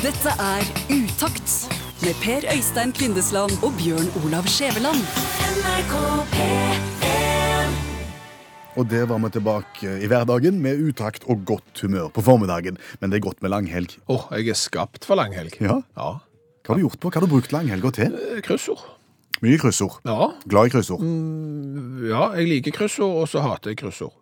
Dette er Utakt med Per Øystein Kvindesland og Bjørn Olav Skjæveland. Og der var vi tilbake i hverdagen med utakt og godt humør på formiddagen. Men det er godt med langhelg. Åh, jeg er skapt for langhelg. Ja. Ja. Hva har du gjort på? Hva har du brukt langhelga til? Eh, Kryssord. Mye kryssord. Ja. Glad i kryssord. ja, jeg liker kryssord, og så hater jeg kryssord.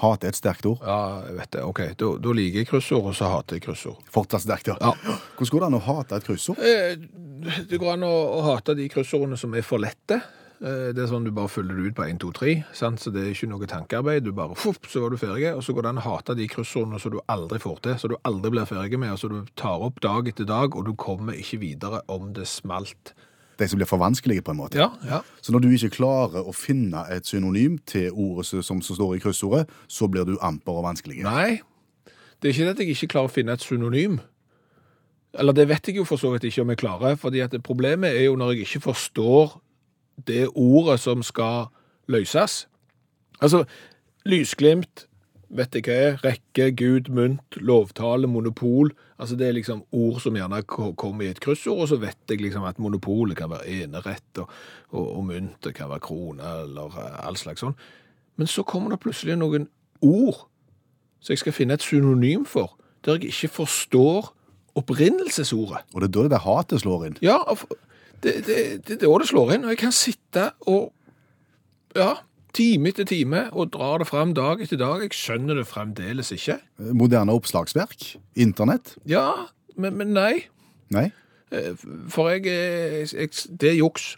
Hat er et sterkt ord. Ja, jeg vet det. Ok, da, da liker jeg kryssord, og så hater jeg kryssord. Fortsatt sterkt, ja. Ja. Hvordan går det an å hate et kryssord? Eh, Det går an å, å hate de kryssordene som er for lette. Eh, Det er sånn du bare fyller det ut på 1, 2, 3, sant? så det er ikke noe tankearbeid. Du bare, fupp, så var du ferdig. Og så går det an å hate de kryssordene som du aldri får til, så du aldri blir ferdig med, og så du tar opp dag etter dag, og du kommer ikke videre om det smalt. De som blir for vanskelige, på en måte. Ja, ja. Så når du ikke klarer å finne et synonym til ordet som, som står i kryssordet, så blir du amper og vanskelig. Nei, det er ikke det at jeg ikke klarer å finne et synonym. Eller det vet jeg jo for så vidt ikke om jeg klarer, fordi at problemet er jo når jeg ikke forstår det ordet som skal løses. Altså, lysglimt, vet jeg hva er, rekke, gud, mynt, lovtale, monopol. Altså det er liksom ord som gjerne kommer i et kryssord, og så vet jeg liksom at monopolet kan være enerett, og, og, og mynt kan være krone, eller eh, all slags sånn. Men så kommer det plutselig noen ord som jeg skal finne et synonym for, der jeg ikke forstår opprinnelsesordet. Og det er da det der hatet slår inn. Ja, det, det, det, det er da det slår inn, og jeg kan sitte og, ja, time etter time, og drar det frem dag etter dag. Jeg skjønner det fremdeles ikke. Moderne oppslagsverk. Internett. Ja, men, men nei, Nei? Eh, for jeg, er- jeg, det er juks.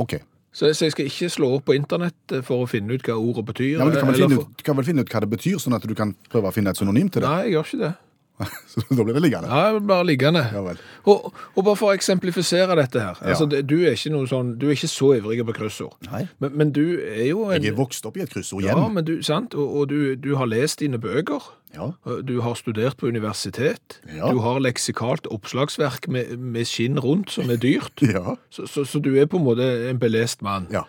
OK. Så, så jeg skal ikke slå opp på internett eh, for å finne ut hva ordet betyr. Ja, men du kan vel, finne for- ut, du kan vel finne ut hva det betyr, sånn at du kan prøve å finne et synonym til det? Nei, jeg gjør ikke det. Så da blir det liggende. Ja, bare liggende. Ja. Og, og bare for å eksemplifisere dette her. Ja. Altså, du er ikke noe sånn, du er ikke så ivrig på kryssord. Nei. Men, men du er jo en... Jeg er vokst opp i et kryssordhjem. Ja, men du, sant? Og, og du, du har lest dine bøker. Ja. Du har studert på universitet. Ja. Du har leksikalt oppslagsverk med, med skinn rundt, som er dyrt. Ja. Så, så, så du er på en måte en belest mann. ja.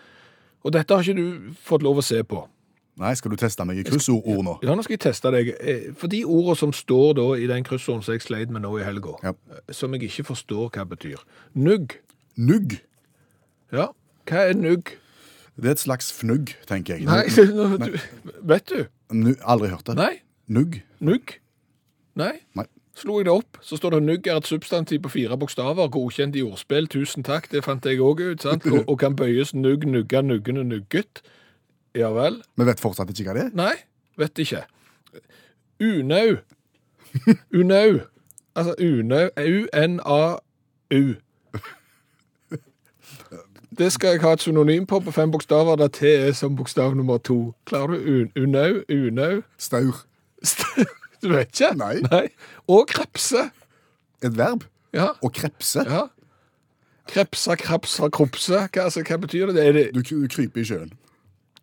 Og dette har ikke du fått lov å se på. Nei, skal du teste meg i kryssordord nå? Ja, nå skal jeg teste deg. Eh, For de ordene som står da i den kryssorden som jeg sleit med nå i helga, Ja. eh, som jeg ikke forstår hva betyr. Nugg. Nugg. Ja, hva er nugg? Det er et slags fnugg, tenker jeg. Nei, Nugg. du, vet du? Nu- Aldri hørt det. Nei, Nugg? nugg. Nei. Nei. Slo jeg det opp, så står det nugg er et substantiv på fire bokstaver, godkjent i ordspill, tusen takk, det fant jeg òg ut, sant? Og, og kan bøyes nugg, nugga, nuggende, nugget. Ja vel? Vi vet fortsatt ikke hva det er. Nei, vet ikke. Unau. Unau. Altså unau. U-N-A-U. Det skal jeg ha et synonym på på fem bokstaver, der T er som bokstav nummer to. Klarer du unau? Unau? Staur. Du vet ikke? Nei. Nei. Og krepse. Et verb. Ja. Og krepse. ja. Krepsa, krapsa, krupse. Hva, altså, hva betyr det? det, det Du, du kryper i sjøen.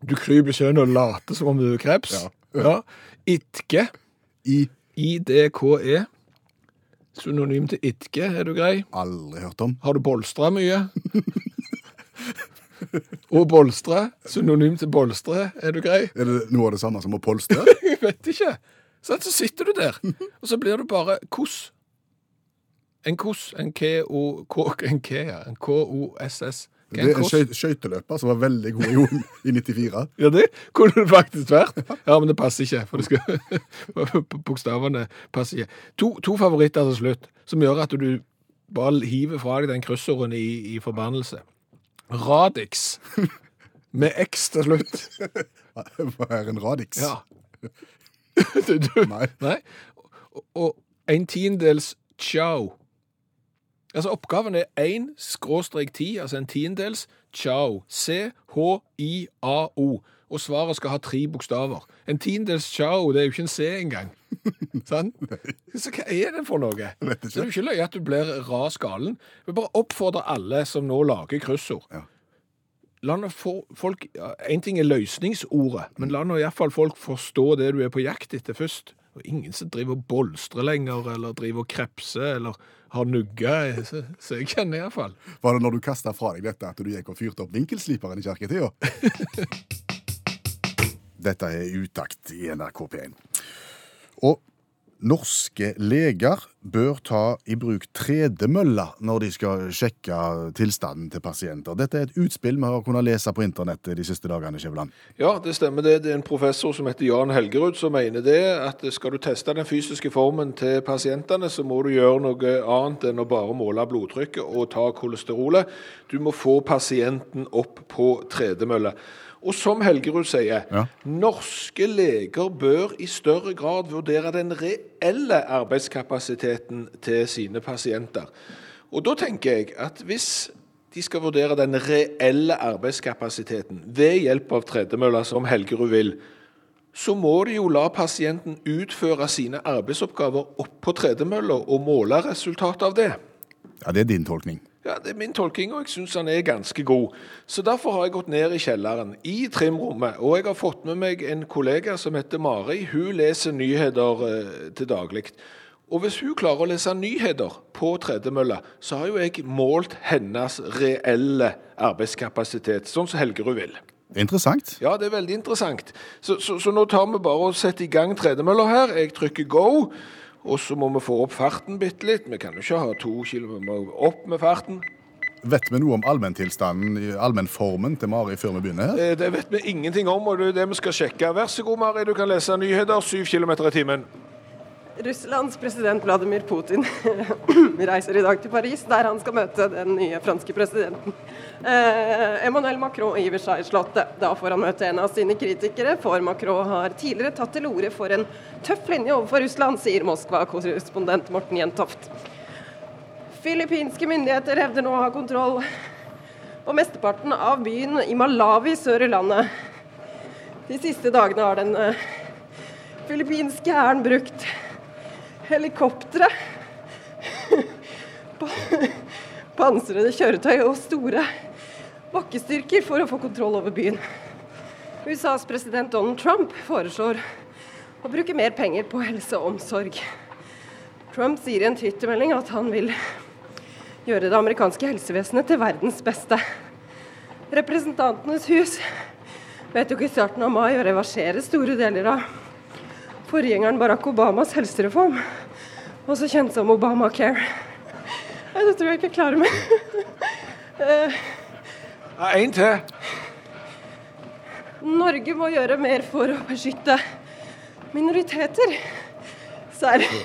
Du kryper sjøen og later som om du er kreps? Ja. ja. Itke. I I-D-K-E. Synonym til itke, er du grei? aldri hørt om. Har du bolstra mye? Og bolstre. Synonym til bolstre, er du grei? Er det noe av det samme som å polstre? Jeg vet ikke. Sånn, så sitter du der, og så blir du bare koss. En koss. En K-O... Det er en skøy- skøyteløper som var veldig god i, i 94. Ja, det kunne det faktisk vært. Ja, men det passer ikke, for det skal, bokstavene passer ikke. To, to favoritter til slutt, som gjør at du bare hiver fra deg den kryssorden i, i forbannelse. Radix, med X til slutt. Hva er en radix? Ja. Du, du, Nei. nei. Og, og en tiendels ciao. Altså oppgaven er 1 skråstrek 10, altså en tiendedels ciao. C-H-I-A-O. Og svaret skal ha tre bokstaver. En tiendedels ciao, det er jo ikke en C engang. sånn? Så hva er det for noe? det er jo ikke løye at du blir ras galen. Vi bare oppfordrer alle som nå lager kryssord. Ja. La nå folk, Én ting er løsningsordet, men la nå iallfall folk forstå det du er på jakt etter først. Og ingen som driver og bolstrer lenger, eller driver og krepser, eller har nugga, så, jeg kjenner iallfall. Var det når du kasta fra deg dette at du gikk og fyrte opp vinkelsliperen i kirketida? Dette er utakt i NRK P1. Og Norske leger bør ta i bruk tredemølla når de skal sjekke tilstanden til pasienter. Dette er et utspill vi har kunnet lese på internettet de siste dagene. Skjæveland. Ja, det stemmer det. Det er en professor som heter Jan Helgerud som mener det, at skal du teste den fysiske formen til pasientene, så må du gjøre noe annet enn å bare måle blodtrykket og ta kolesterolet. Du må få pasienten opp på tredemølle. Og som Helgerud sier, Ja. norske leger bør i større grad vurdere den reelle arbeidskapasiteten til sine pasienter. Og da tenker jeg at hvis de skal vurdere den reelle arbeidskapasiteten ved hjelp av tredemølla, som Helgerud vil, så må de jo la pasienten utføre sine arbeidsoppgaver opp på tredemølla og måle resultatet av det. Ja, Det er din tolkning. Ja, Det er min tolking, og jeg syns han er ganske god. Så Derfor har jeg gått ned i kjelleren, i trimrommet, og jeg har fått med meg en kollega som heter Mari. Hun leser nyheter eh, til daglig. Og hvis hun klarer å lese nyheter på tredemølla, så har jo jeg målt hennes reelle arbeidskapasitet, sånn som Helgerud vil. Er interessant. Ja, det er veldig interessant. Så, så, så nå tar vi bare og setter i gang tredemølla her. Jeg trykker go, og så må vi få opp farten bitte litt. Vi kan jo ikke ha to kilometer, opp med farten. Vet vi noe om allmenntilstanden, allmennformen til Mari før vi begynner her? Eh, Det vet vi ingenting om, og det er det vi skal sjekke. Vær så god, Mari, du kan lese nyheter. syv km i timen. Russlands president Vladimir Putin reiser i dag til Paris, der han skal møte den nye franske presidenten. Eh, Emmanuel Macron i Versailles-slottet. Da får han møte en av sine kritikere, for Macron har tidligere tatt til orde for en tøff linje overfor Russland, sier Moskva-korrespondent Morten Jentoft. Filippinske myndigheter hevder nå å ha kontroll på mesteparten av byen i Malawi sør i landet. De siste dagene har den eh, filippinske hæren brukt helikoptre, pa- pansrede kjøretøy og store bakkestyrker for å få kontroll over byen. USAs president Donald Trump foreslår å bruke mer penger på helse og omsorg. Trump sier i en twittermelding at han vil gjøre det amerikanske helsevesenet til verdens beste. Representantenes hus vedtok i starten av mai å reversere store deler av forgjengeren Barack Obamas helsereform, også kjent som Obamacare. Nei, det tror jeg ikke jeg klarer meg. Ja, En til. Norge må gjøre mer for å beskytte minoriteter. Særlig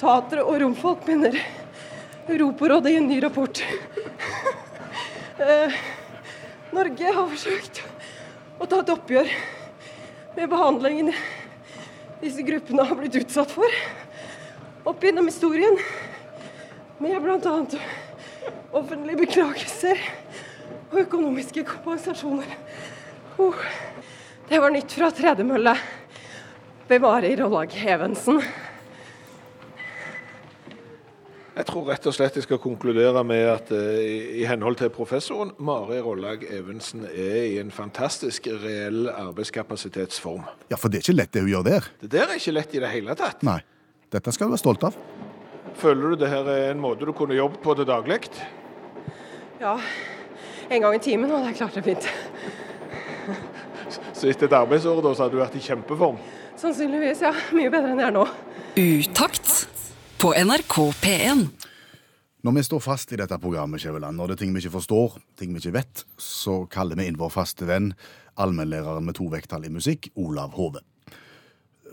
tatere og romfolk, mener Europarådet i en ny rapport. Eh, Norge har forsøkt å ta et oppgjør med behandlingen disse gruppene har blitt utsatt for opp gjennom historien. Med bl.a. offentlige beklagelser og økonomiske kompensasjoner. Oh, det var nytt fra tredemølle ved Mari Rollag Evensen. Jeg tror rett og slett jeg skal konkludere med at eh, i, henhold til professoren, Mari Rollag Evensen er i en fantastisk reell arbeidskapasitetsform. Ja, For det er ikke lett det hun gjør der. Det der er ikke lett i det hele tatt. Nei. Dette skal du være stolt av. Føler du det her er en måte du kunne jobbet på til daglig? Ja, en gang i timen, hadde det er klart det fint. Så etter et arbeidsår da, så hadde du vært i kjempeform? Sannsynligvis, ja. Mye bedre enn jeg er nå. Utakt på NRK P1. Når vi står fast i dette programmet, Kjøveland, når det er ting vi ikke forstår, ting vi ikke vet, så kaller vi inn vår faste venn, allmennlæreren med to vekttall i musikk, Olav Hove.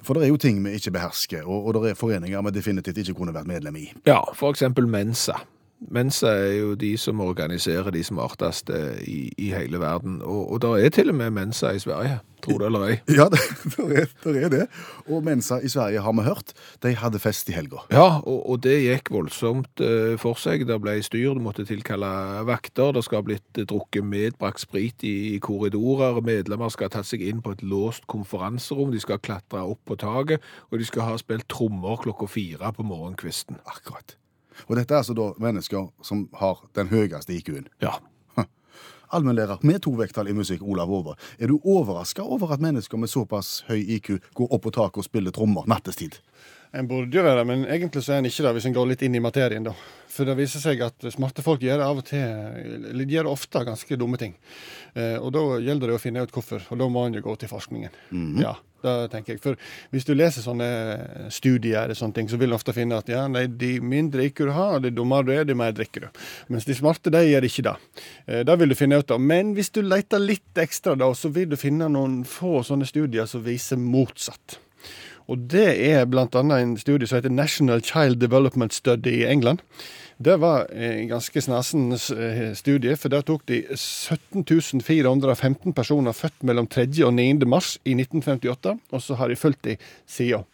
For det er jo ting vi ikke behersker, og, og det er foreninger vi definitivt ikke kunne vært medlem i. Ja, for eksempel Mensa. Mensa er jo de som organiserer de smarteste i, i hele verden. Og, og det er til og med Mensa i Sverige, tror du eller ei. Ja, det, det, er, det er det. Og Mensa i Sverige, har vi hørt, de hadde fest i helga. Ja, og, og det gikk voldsomt eh, for seg. Det ble styr, du måtte tilkalle vakter. Det skal ha blitt drukket medbrakt sprit i, i korridorer. Medlemmer skal ha tatt seg inn på et låst konferanserom. De skal klatre opp på taket, og de skal ha spilt trommer klokka fire på morgenkvisten. Akkurat. Og dette er altså da mennesker som har den høyeste IQ-en. Ja. Allmennlærer med to vekttall i musikk, Olav Over. Er du overraska over at mennesker med såpass høy IQ går opp på taket og spiller trommer nattestid? En burde jo være det, men egentlig så er en ikke det, hvis en går litt inn i materien, da. For det viser seg at smarte folk gjør av og til, gjør ofte ganske dumme ting. Eh, og da gjelder det å finne ut hvorfor, og da må en jo gå til forskningen. Ja, det tenker jeg. For hvis du leser sånne studier, eller sånne ting, så vil du ofte finne at ja, nei, de mindre IQ du har, det dummere du er, det mer drikker du. Mens de smarte, de gjør ikke det. Eh, det vil du finne ut av. Men hvis du leter litt ekstra, da, så vil du finne noen få sånne studier som viser motsatt. Og det er bl.a. en studie som heter National Child Development Study i England. Det var en ganske snasen eh, studie, for der tok de 17 415 personer født mellom 3. og 9. mars i 1958, og så har de fulgt de siden.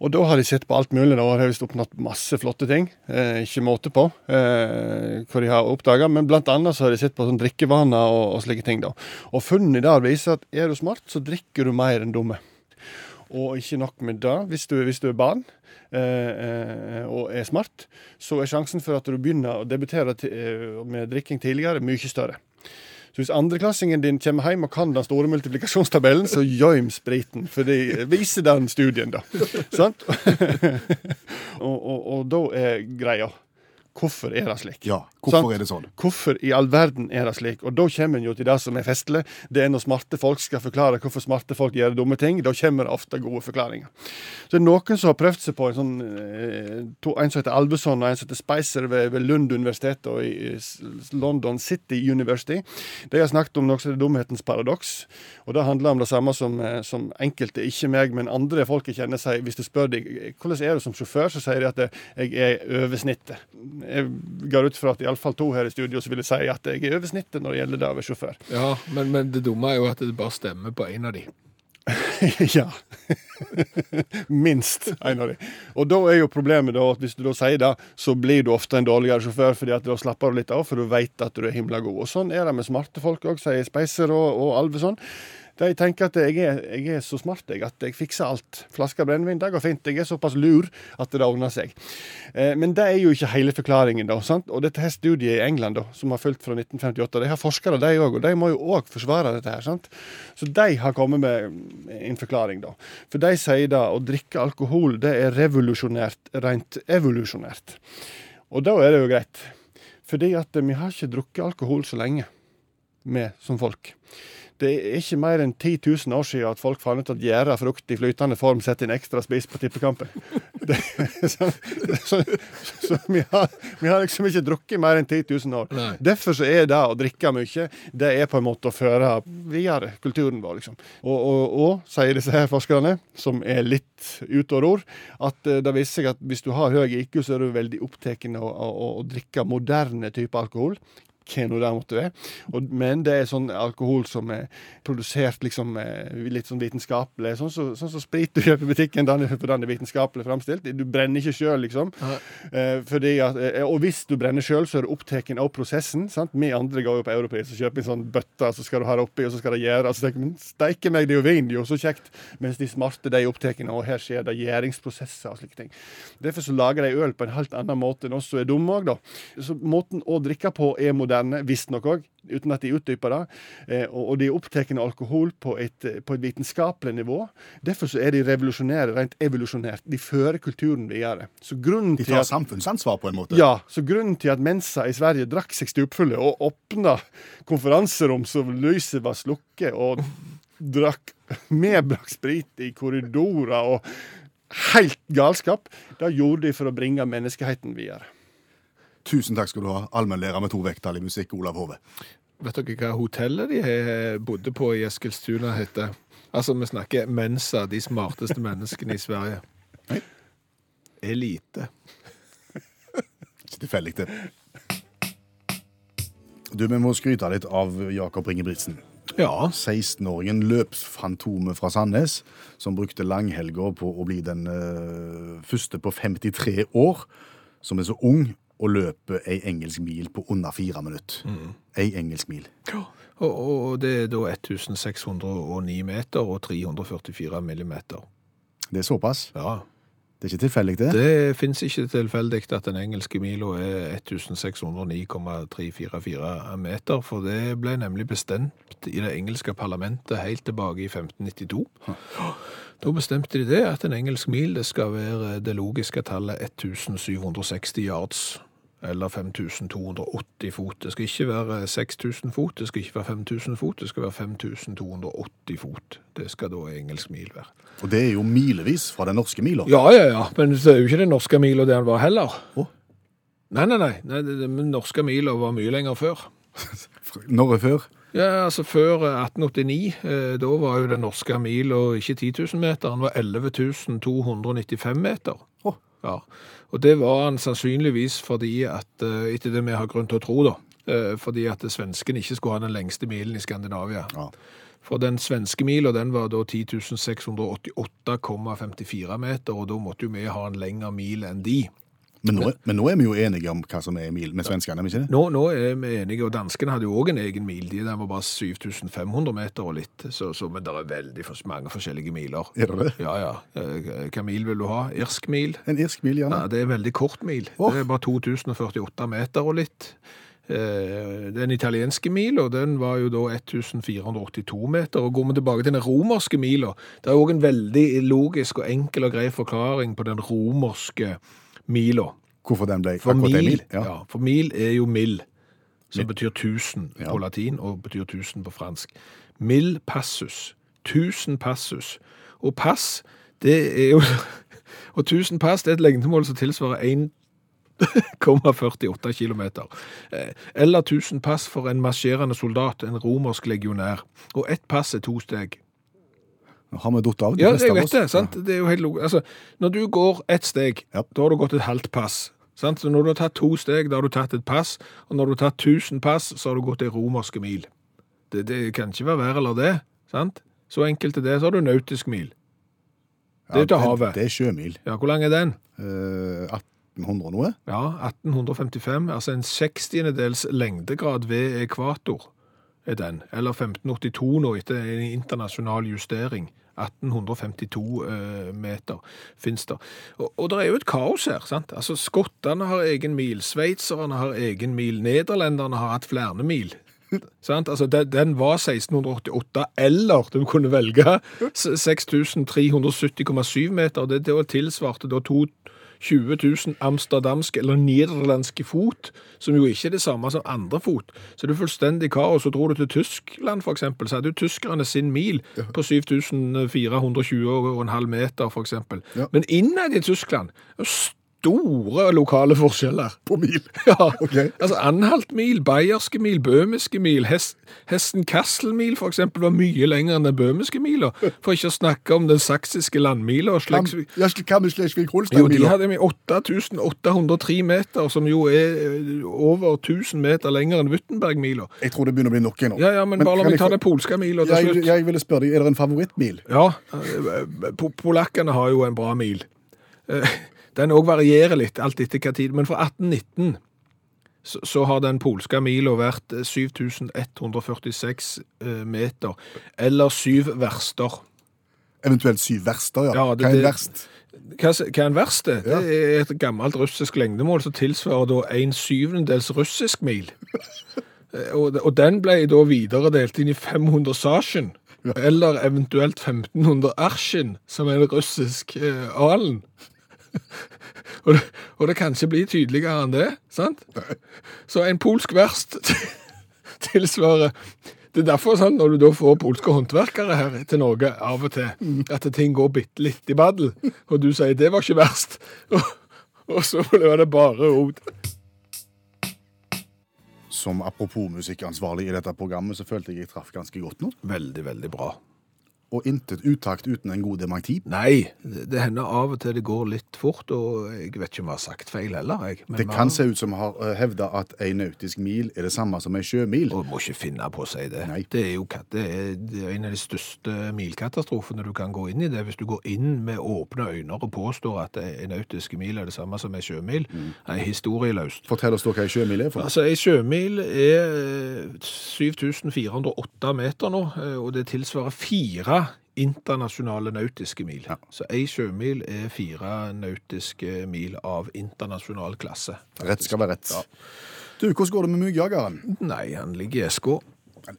Og da har de sett på alt mulig. Da har de oppnådd masse flotte ting. Eh, ikke måte på eh, hva de har oppdaga. Men blant annet så har de sett på sånn drikkevaner og, og slike ting. da. Og funnene der viser at er du smart, så drikker du mer enn dumme. Og ikke nok med det, hvis du, hvis du er barn eh, eh, og er smart, så er sjansen for at du begynner å debutere eh, med drikking tidligere, mye større. Så hvis andreklassingen din kommer hjem og kan den store multiplikasjonstabellen, så gøym spriten. For det viser den studien, da. Sant? og, og, og da er greia Hvorfor er det slik? Ja, hvorfor Sant? er det sånn? Hvorfor i all verden er det slik? Og da kommer en jo til det som er festlig. Det er når smarte folk skal forklare hvorfor smarte folk gjør dumme ting. Da kommer det ofte gode forklaringer. Så det er noen som har prøvd seg på en sånn eh, to, En som heter Alveson og en som heter Spicer ved, ved Lund universitet og i London City University. De har snakket om noe som heter dumhetens paradoks. Og det handler om det samme som, eh, som enkelte, ikke meg, men andre folk jeg kjenner, sier. Hvis du spør dem hvordan er du som sjåfør, så sier de at eh, jeg er over snittet. Jeg går ut fra at iallfall to her i studio så vil jeg si at jeg er over snittet når det gjelder det å være sjåfør. Ja, men, men det dumme er jo at det bare stemmer på en av de. ja. Minst en av de. Og da er jo problemet da at hvis du da sier det, så blir du ofte en dårligere sjåfør, fordi at da slapper du litt av, for du vet at du er himla god. Og sånn er det med smarte folk òg, sier Speiser og, og Alveson. De tenker at jeg er, jeg er så smart jeg, at jeg fikser alt. Flaske brennevin, det går fint. Jeg er såpass lur at det ordner seg. Eh, men det er jo ikke hele forklaringen, da. sant? Og dette her studiet i England, da, som har fulgt fra 1958, de har forskere, de òg, og de må jo òg forsvare dette her. sant? Så de har kommet med en forklaring, da. For de sier da å drikke alkohol, det er revolusjonært, rent evolusjonært. Og da er det jo greit. Fordi at vi har ikke drukket alkohol så lenge, vi som folk. Det er ikke mer enn 10 000 år siden at folk fant ut at gjæra frukt i flytende form setter inn ekstra spis på tippekampen. Det, så så, så vi, har, vi har liksom ikke drukket mer enn 10 000 år. Nei. Derfor så er det å drikke mye, det er på en måte å føre videre kulturen vår, liksom. Og, og, og sier disse her forskerne, som er litt ute og ror, at eh, det viser seg at hvis du har høy IQ, så er du veldig opptatt av å, å, å drikke moderne type alkohol hva nå det måtte være. Og, men det er sånn alkohol som er produsert liksom eh, litt sånn vitenskapelig. Sånn som så, sånn sprit du kjøper i butikken, den er, for den er vitenskapelig framstilt. Du brenner ikke sjøl, liksom. Eh, at, eh, og hvis du brenner sjøl, så er du opptatt av prosessen. sant? Vi andre går jo på Europris og kjøper en sånn bøtte, så skal du ha det oppi, og så skal det gjøre. Så tenker men steike meg, det er jo vin, jo, så kjekt. Mens de smarte de er opptatt av og her skjer det gjæringsprosesser og slike ting. Derfor så lager de øl på en helt annen måte enn oss som er dumme òg, da. Så måten å drikke på er moderne, visstnok òg, uten at de utdyper det. Eh, og, de er opptatt av alkohol på et, på et vitenskapelig nivå. Derfor så er de revolusjonære rent evolusjonært. De fører kulturen videre. Så grunnen De til tar at samfunnsansvar på en måte. ja, så grunnen til at Mensa i Sverige drakk seg stupfulle og åpna konferanserom så lyset var slukket, og drakk medbrakt sprit i korridorer og helt galskap, det gjorde de for å bringe menneskeheten videre. Tusen takk skal du ha, allmennlærer med to vekttall i musikk, Olav Hove. Vet dere hva hotellet de eh, bodde på i Eskilstuna heter? Altså, vi snakker Mensa, de smarteste menneskene i Sverige. Elite. Ikke tilfeldig, det. Du, vi må skryte litt av Jakob Ingebrigtsen. Ja. 16-åringen løpsfantomet fra Sandnes, som brukte langhelga på å bli den uh, første på 53 år som er så ung og løpe ei engelsk mil på under fire minutter. Ei engelsk mil. Og, og det er da 1609 meter og 344 millimeter. Det er såpass. Ja. Det er ikke tilfeldig, det. Det finnes ikke tilfeldig at den engelske mila er 1609,344 meter, for det ble nemlig bestemt i det engelske parlamentet helt tilbake i 1592. Da bestemte de det, at en engelsk mil det skal være det logiske tallet 1760 yards, eller 5280 fot. Det skal ikke være 6000 fot, det skal ikke være 5000 fot, det skal være 5280 fot. Det skal da engelsk mil være. Og det er jo milevis fra den norske mila. Ja, ja, ja, men det er jo ikke den norske mila det han var heller. Å? Nei, nei, nei, nei den norske mila var mye lenger før. Når er før? Ja, altså før eh, 1889, eh, da var jo den norske mila ikke 10 000 meter, den var 11 295 meter. Å. Ja, og det var han sannsynligvis fordi at, eh, etter det vi har grunn til å tro da, eh, fordi at svenskene ikke skulle ha den lengste milen i Skandinavia. Ja. For den svenske mila, den var da 10 688,54 meter, og da måtte jo vi ha en lengre mil enn de. Men nå, men nå er vi jo enige om hva som er mil med svenskene, er vi ikke det? Nå, nå er vi enige, og danskene hadde jo også en egen mil. De der var bare 7500 meter og litt, så, så, men det er veldig mange forskjellige miler. Er det det? Ja, ja. Eh, Hva mil vil du ha? Irsk mil? En irsk mil, gjerne. Ja, det er en veldig kort mil. Oh. Det er bare 2048 meter og litt. Eh, Den italienske mila, den var jo da 1482 meter. Og går vi tilbake til den romerske mila, det er også en veldig logisk og enkel og grei forklaring på den romerske mila. Hvorfor den ble For akkurat mil, mil? ja. for mil er jo mill, som betyr tusen Ja. på latin, og betyr tusen på fransk. Mill passus. Tusen passus. Og pass, det er jo Og tusen pass det er et lengdemål som tilsvarer 1,48 kilometer. Eh, Eller 1000 pass for en marsjerende soldat, en romersk legionær. Og ett pass er to steg. Har vi datt av, de Ja, fleste jeg vet det. sant? Det er jo helt logisk. Altså, når du går ett steg, Ja. da har du gått et halvt pass. Sant? Så når du har tatt to steg, da har du tatt et pass. Og når du har tatt 1000 pass, så har du gått ei romerske mil. Det, det kan ikke være verre eller det. sant? Så enkelt er det. Så har du nautisk mil. Det er til havet. Det er sjømil. Ja, Hvor lang er den? Uh, 1800 noe? Ja, 1855. Altså en sekstiendedels lengdegrad ved ekvator er den. Eller 1582 nå, etter en internasjonal justering. 1852 eh, meter finnes det. Og, og det er jo et kaos her. sant? Altså, Skottene har egen mil, sveitserne har egen mil, nederlenderne har hatt flere mil. Sant? Altså, den, den var 1688, eller du kunne velge 6370,7 meter. Det, det tilsvarte da to 20 000 amsterdamske eller nederlandske fot, som jo ikke er det samme som andre fot. Så det er fullstendig kaos. Så dro du til Tyskland, eksempel, så hadde jo tyskerne sin mil på 7420,5 meter, eksempel. Ja. Men innad i Tyskland store lokale forskjeller. På mil? Ja, Okay. altså Anhalt-mil, Bayerske mil, Bøhmiske mil, Hest, Hesten Kassel-mil eksempel var mye lenger enn den bøhmiske mila, for ikke å snakke om den saksiske landmila. Kam, ja, hva med Jo, de hadde 8803 meter, som jo er eh, over 1000 meter lenger enn Wittenberg-mila. Jeg tror det begynner å bli nok nå. Ja, ja, men, bare la meg ta den polske mila til Ja, jeg, slutt. jeg ville spørre deg, er det en favorittmil? Ja, eh, polakkene har jo en bra mil. Eh, Den òg varierer litt, alt etter hva tid. Men fra 1819 så, så har den polske mila vært eh, 7146 eh, meter, eller syv verster. Eventuelt syv verster, ja. Ja, det- hva er en verst? Hva, hva er en verste? Det er et gammelt russisk lengdemål som tilsvarer da en syvendels russisk mil. Eh, Og, og den ble da videre delt inn i 500 sasjen, eller eventuelt 1500 arsjen, som er den russisk eh, alen. Og, det, og det kan ikke bli tydeligere enn det, sant? Så en polsk verst tilsvarer det er derfor sånn når du da får polske håndverkere her til Norge av og til, at ting går bitte litt i baddel, og du sier det var ikke verst, og, og så blir det bare rot. Som apropos musikkansvarlig i dette programmet, så følte jeg jeg traff ganske godt nå. Veldig, veldig bra. Og intet utakt uten en god dementi. Nei, det, hender av og til det går litt fort, og jeg vet ikke om jeg har sagt feil heller. Jeg. Men Det vi kan se ut som har hevda at ei nautisk mil er det samme som ei sjømil. Og må ikke finne på å si det. Nei. Det er jo det er, det er en av de største milkatastrofene du kan gå inn i det. Hvis du går inn med åpne øyne og påstår at en nautisk mil er det samme som en sjømil. er historieløst. Fortell oss da hva ei sjømil er for. Altså, ei sjømil er eh, 7408 meter nå, eh, og det tilsvarer fire internasjonale nautiske mil. Ja. Så ei sjømil er fire nautiske mil av internasjonal klasse. Rett skal være rett. Du, hvordan går det med myggjageren? Nei, han ligger i eska.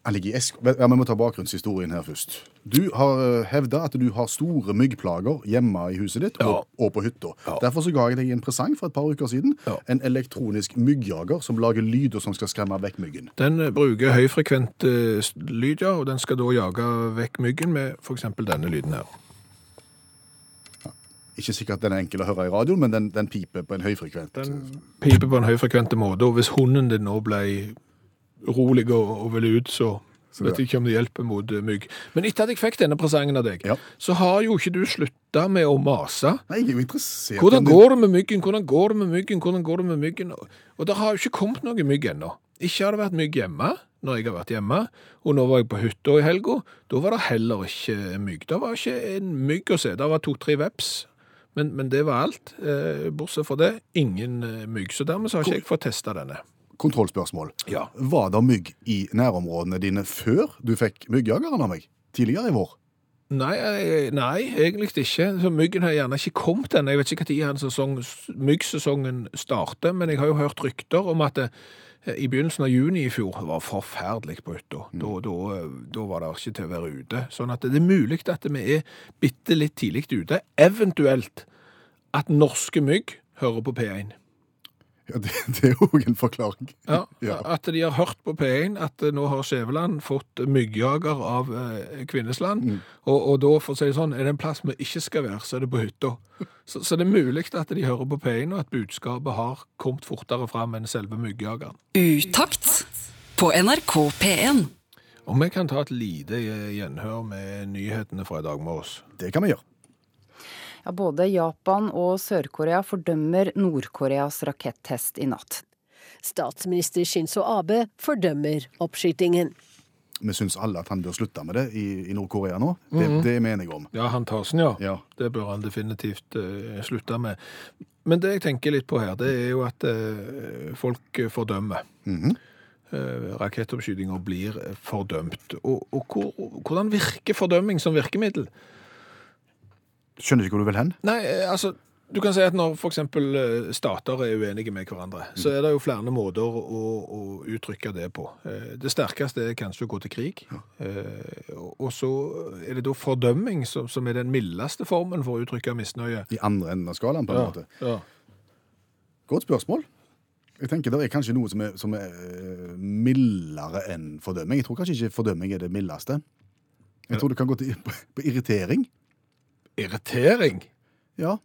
Han ligger i esk... Ja, Vi må ta bakgrunnshistorien her først. Du har hevda at du har store myggplager hjemme i huset ditt Ja. og, og på hytta. Ja. Derfor så ga jeg deg en presang for et par uker siden. Ja. En elektronisk myggjager som lager lyder som skal skremme vekk myggen. Den eh, bruker høyfrekvent eh, lyd, ja, og den skal da jage vekk myggen med f.eks. denne lyden her. Ikke sikkert den er enkel å høre i radioen, men den, den piper på en høyfrekvent. Den piper på en høyfrekvent måte, og hvis hunden din nå ble urolig og, og ville ut, så Så vet ikke om det hjelper mot eh, mygg. Men etter at jeg fikk denne presangen av deg, Ja. så har jo ikke du slutta med å mase. Nei, jeg er jo interessert Hvordan går det med myggen? Hvordan går det med myggen? Hvordan går det med myggen? Og, og det har jo ikke kommet noe mygg ennå. Ikke har det vært mygg hjemme når jeg har vært hjemme, og nå var jeg på hytta i helga. Da var det heller ikke mygg. Det var ikke en mygg å se. Det var to-tre veps. Men, men det var alt. Eh, bortsett fra det, ingen eh, mygg. Så dermed så har ikke jeg fått testa denne. Kontrollspørsmål. Ja. Var det mygg i nærområdene dine før du fikk myggjageren av meg? Tidligere i vår? Nei, eh, nei, egentlig ikke. Så myggen har gjerne ikke kommet ennå. Jeg vet ikke når sesong, myggsesongen starter, men jeg har jo hørt rykter om at det, eh, i begynnelsen av juni i fjor var forferdelig på hytta. Da, da, da var det ikke til å være ute. Sånn at det er mulig at vi er bitte litt tidlig ute. Eventuelt at norske mygg hører på P1. Ja, det, det er jo en forklaring. Ja, Ja. At de har hørt på P1 at eh, nå har Skjæveland fått myggjager av eh, Kvinnesland. Mm. Og, og da, for å si det sånn, er det en plass vi ikke skal være, så er det på hytta. Så, så det er mulig at de hører på P1, og at budskapet har kommet fortere fram enn selve myggjageren. Utakt på NRK P1. Og vi kan ta et lite eh, gjenhør med nyhetene fra i dag morges. Det kan vi gjøre. Ja, både Japan og Sør-Korea fordømmer Nord-Koreas rakettest i natt. Statsminister Shinzo Abe fordømmer oppskytingen. Vi syns alle at han bør slutte med det i, i Nord-Korea nå. Det, det mener jeg om. Ja, han Tarsen, ja. Ja. Det bør han definitivt uh, slutte med. Men det jeg tenker litt på her, det er jo at uh, folk fordømmer. Mm -hmm. uh, rakettoppskytinger blir fordømt. Og, og hvor, hvordan virker fordømming som virkemiddel? Skjønner ikke hvor du vil hen. Nei, eh, altså, du kan si at når eksempel eh, stater er uenige med hverandre, så er det jo flere måter å, å uttrykke det på. Eh, Det sterkeste er kanskje å gå til krig. Ja. og- så er det da fordømming som, som er den mildeste formen for å uttrykke misnøye. I andre enden av skalaen, på en måte. ja. Godt spørsmål. Jeg tenker Det er kanskje noe som er, som er mildere enn fordømming. Jeg tror kanskje ikke fordømming er det mildeste. Jeg tror det kan gå til på, på irritering. Irritering. Ja.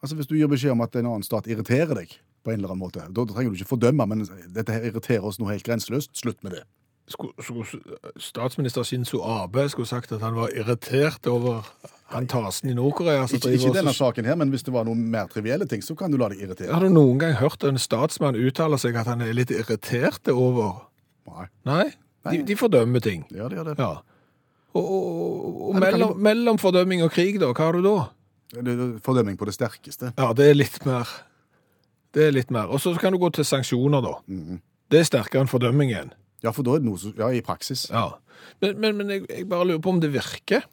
Altså Hvis du gir beskjed om at en annen stat irriterer deg på en eller annen måte, da trenger du ikke fordømme, men dette her irriterer oss noe helt grenseløst. Slutt med det. Skulle, skulle statsminister Shinzo Abe skulle sagt at han var irritert over han Tasen i Nord-Korea. Ikke, ikke denne saken her, men hvis det var noen mer trivielle ting, så kan du la deg irritere. Har du noen gang hørt en statsmann uttale seg at han er litt irritert over Nei. Nei? De, de fordømmer ting. Ja, det gjør det. Ja. Og, og, og mellom, mellom fordømming og krig, da, hva har du da? Fordømming på det sterkeste. Ja, det er litt mer. Det er litt mer. Og så kan du gå til sanksjoner, da. Mhm. Det er sterkere enn fordømming igjen. Ja, for da er det noe som Ja, i praksis. Ja. Men, men, men jeg, jeg bare lurer på om det virker.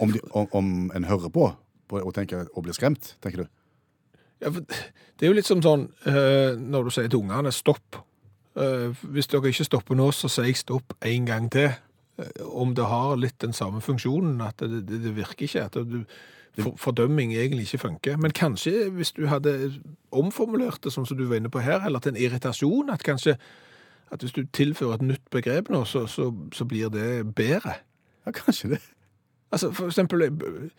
Om, de, om, om en hører på, på og tenker og blir skremt, tenker du? Ja, for det er jo litt som sånn eh, når du sier til ungene stopp. Eh, hvis dere ikke stopper nå, så sier jeg stopp en gang til. Eh, om det har litt den samme funksjonen, at det, det, det virker ikke. At du, for, fordømming egentlig ikke funker. Men kanskje hvis du hadde omformulert det sånn som du var inne på her, eller til en irritasjon, at kanskje at hvis du tilfører et nytt begrep nå, så, så, så blir det bedre. Ja, kanskje det. Altså for eksempel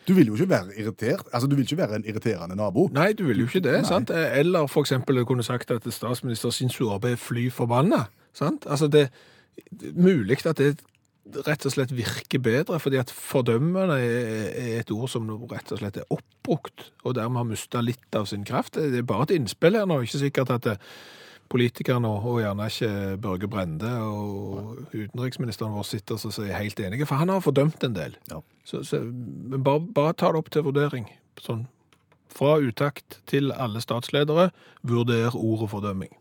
Du vil jo ikke være irritert. Altså, du vil ikke være en irriterende nabo. Nei, du vil jo ikke det, sant? Eller for eksempel kunne sagt at statsminister Shinzo Abe er fly forbanna, sant? Altså det, det er mulig at det rett og slett virker bedre, fordi at fordømmende er, et ord som rett og slett er oppbrukt, og dermed har mista litt av sin kraft. Det er bare et innspill her nå, ikke sikkert at det, politikerne og, gjerne ikke Børge Brende og utenriksministeren vår sitter og er helt enige, for han har fordømt en del. Ja. Så, så, men bare, bare ta det opp til vurdering. Sånn fra utakt til alle statsledere, vurder ordet fordømming.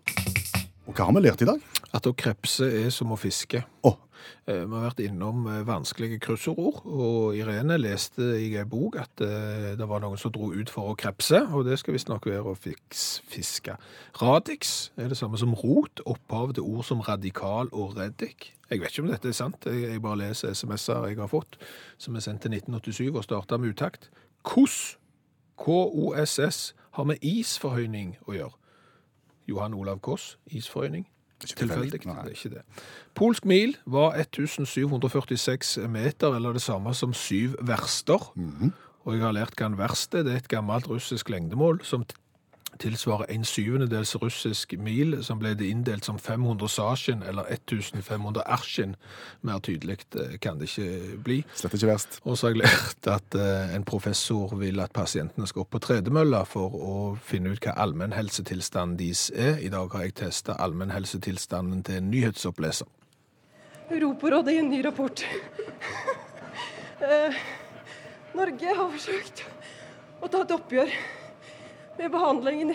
Og hva har vi lært i dag? At å krepse er som å fiske. Å, Eh, Vi har vært innom eh, vanskelige kryssordord, og Irene leste i en bok at eh, det var noen som dro ut for å krepse, og det skal visstnok være å fiske. Radix er det samme som rot, opphav til ord som radikal og reddik. Jeg vet ikke om dette er sant, jeg bare leser SMS-er jeg har fått, som er sendt til 1987 og starta med utakt. KOS, K-O-S-S, har med isforhøyning å gjøre. Johan Olav Koss, isforhøyning. Tilfeldig, det er ikke det. Polsk mil var 1746 meter, eller det samme som syv verster. Mhm. Og jeg har lært hva en verst er. Det er et gammelt russisk lengdemål som tilsvarer en syvendedels russisk mil, som ble det inndelt som 500 sasjen, eller 1500 ersjen. Mer tydelig eh, kan det ikke bli. Slett ikke verst. Og så har jeg lært at eh, en professor vil at pasientene skal opp på tredemølla for å finne ut hva allmennhelsetilstanden deres er. I dag har jeg testa allmennhelsetilstanden til en nyhetsoppleser. Europarådet i en ny rapport. Eh, Norge har forsøkt å ta et oppgjør med behandlingen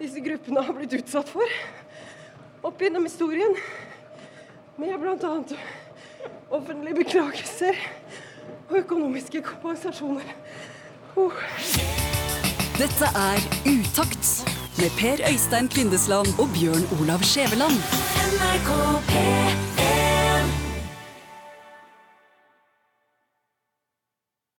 disse gruppene har blitt utsatt for opp gjennom historien. Med bl.a. offentlige beklagelser og økonomiske kompensasjoner. Oh. Dette er Utakt med Per Øystein Kvindesland og Bjørn Olav Skjæveland. NRK P3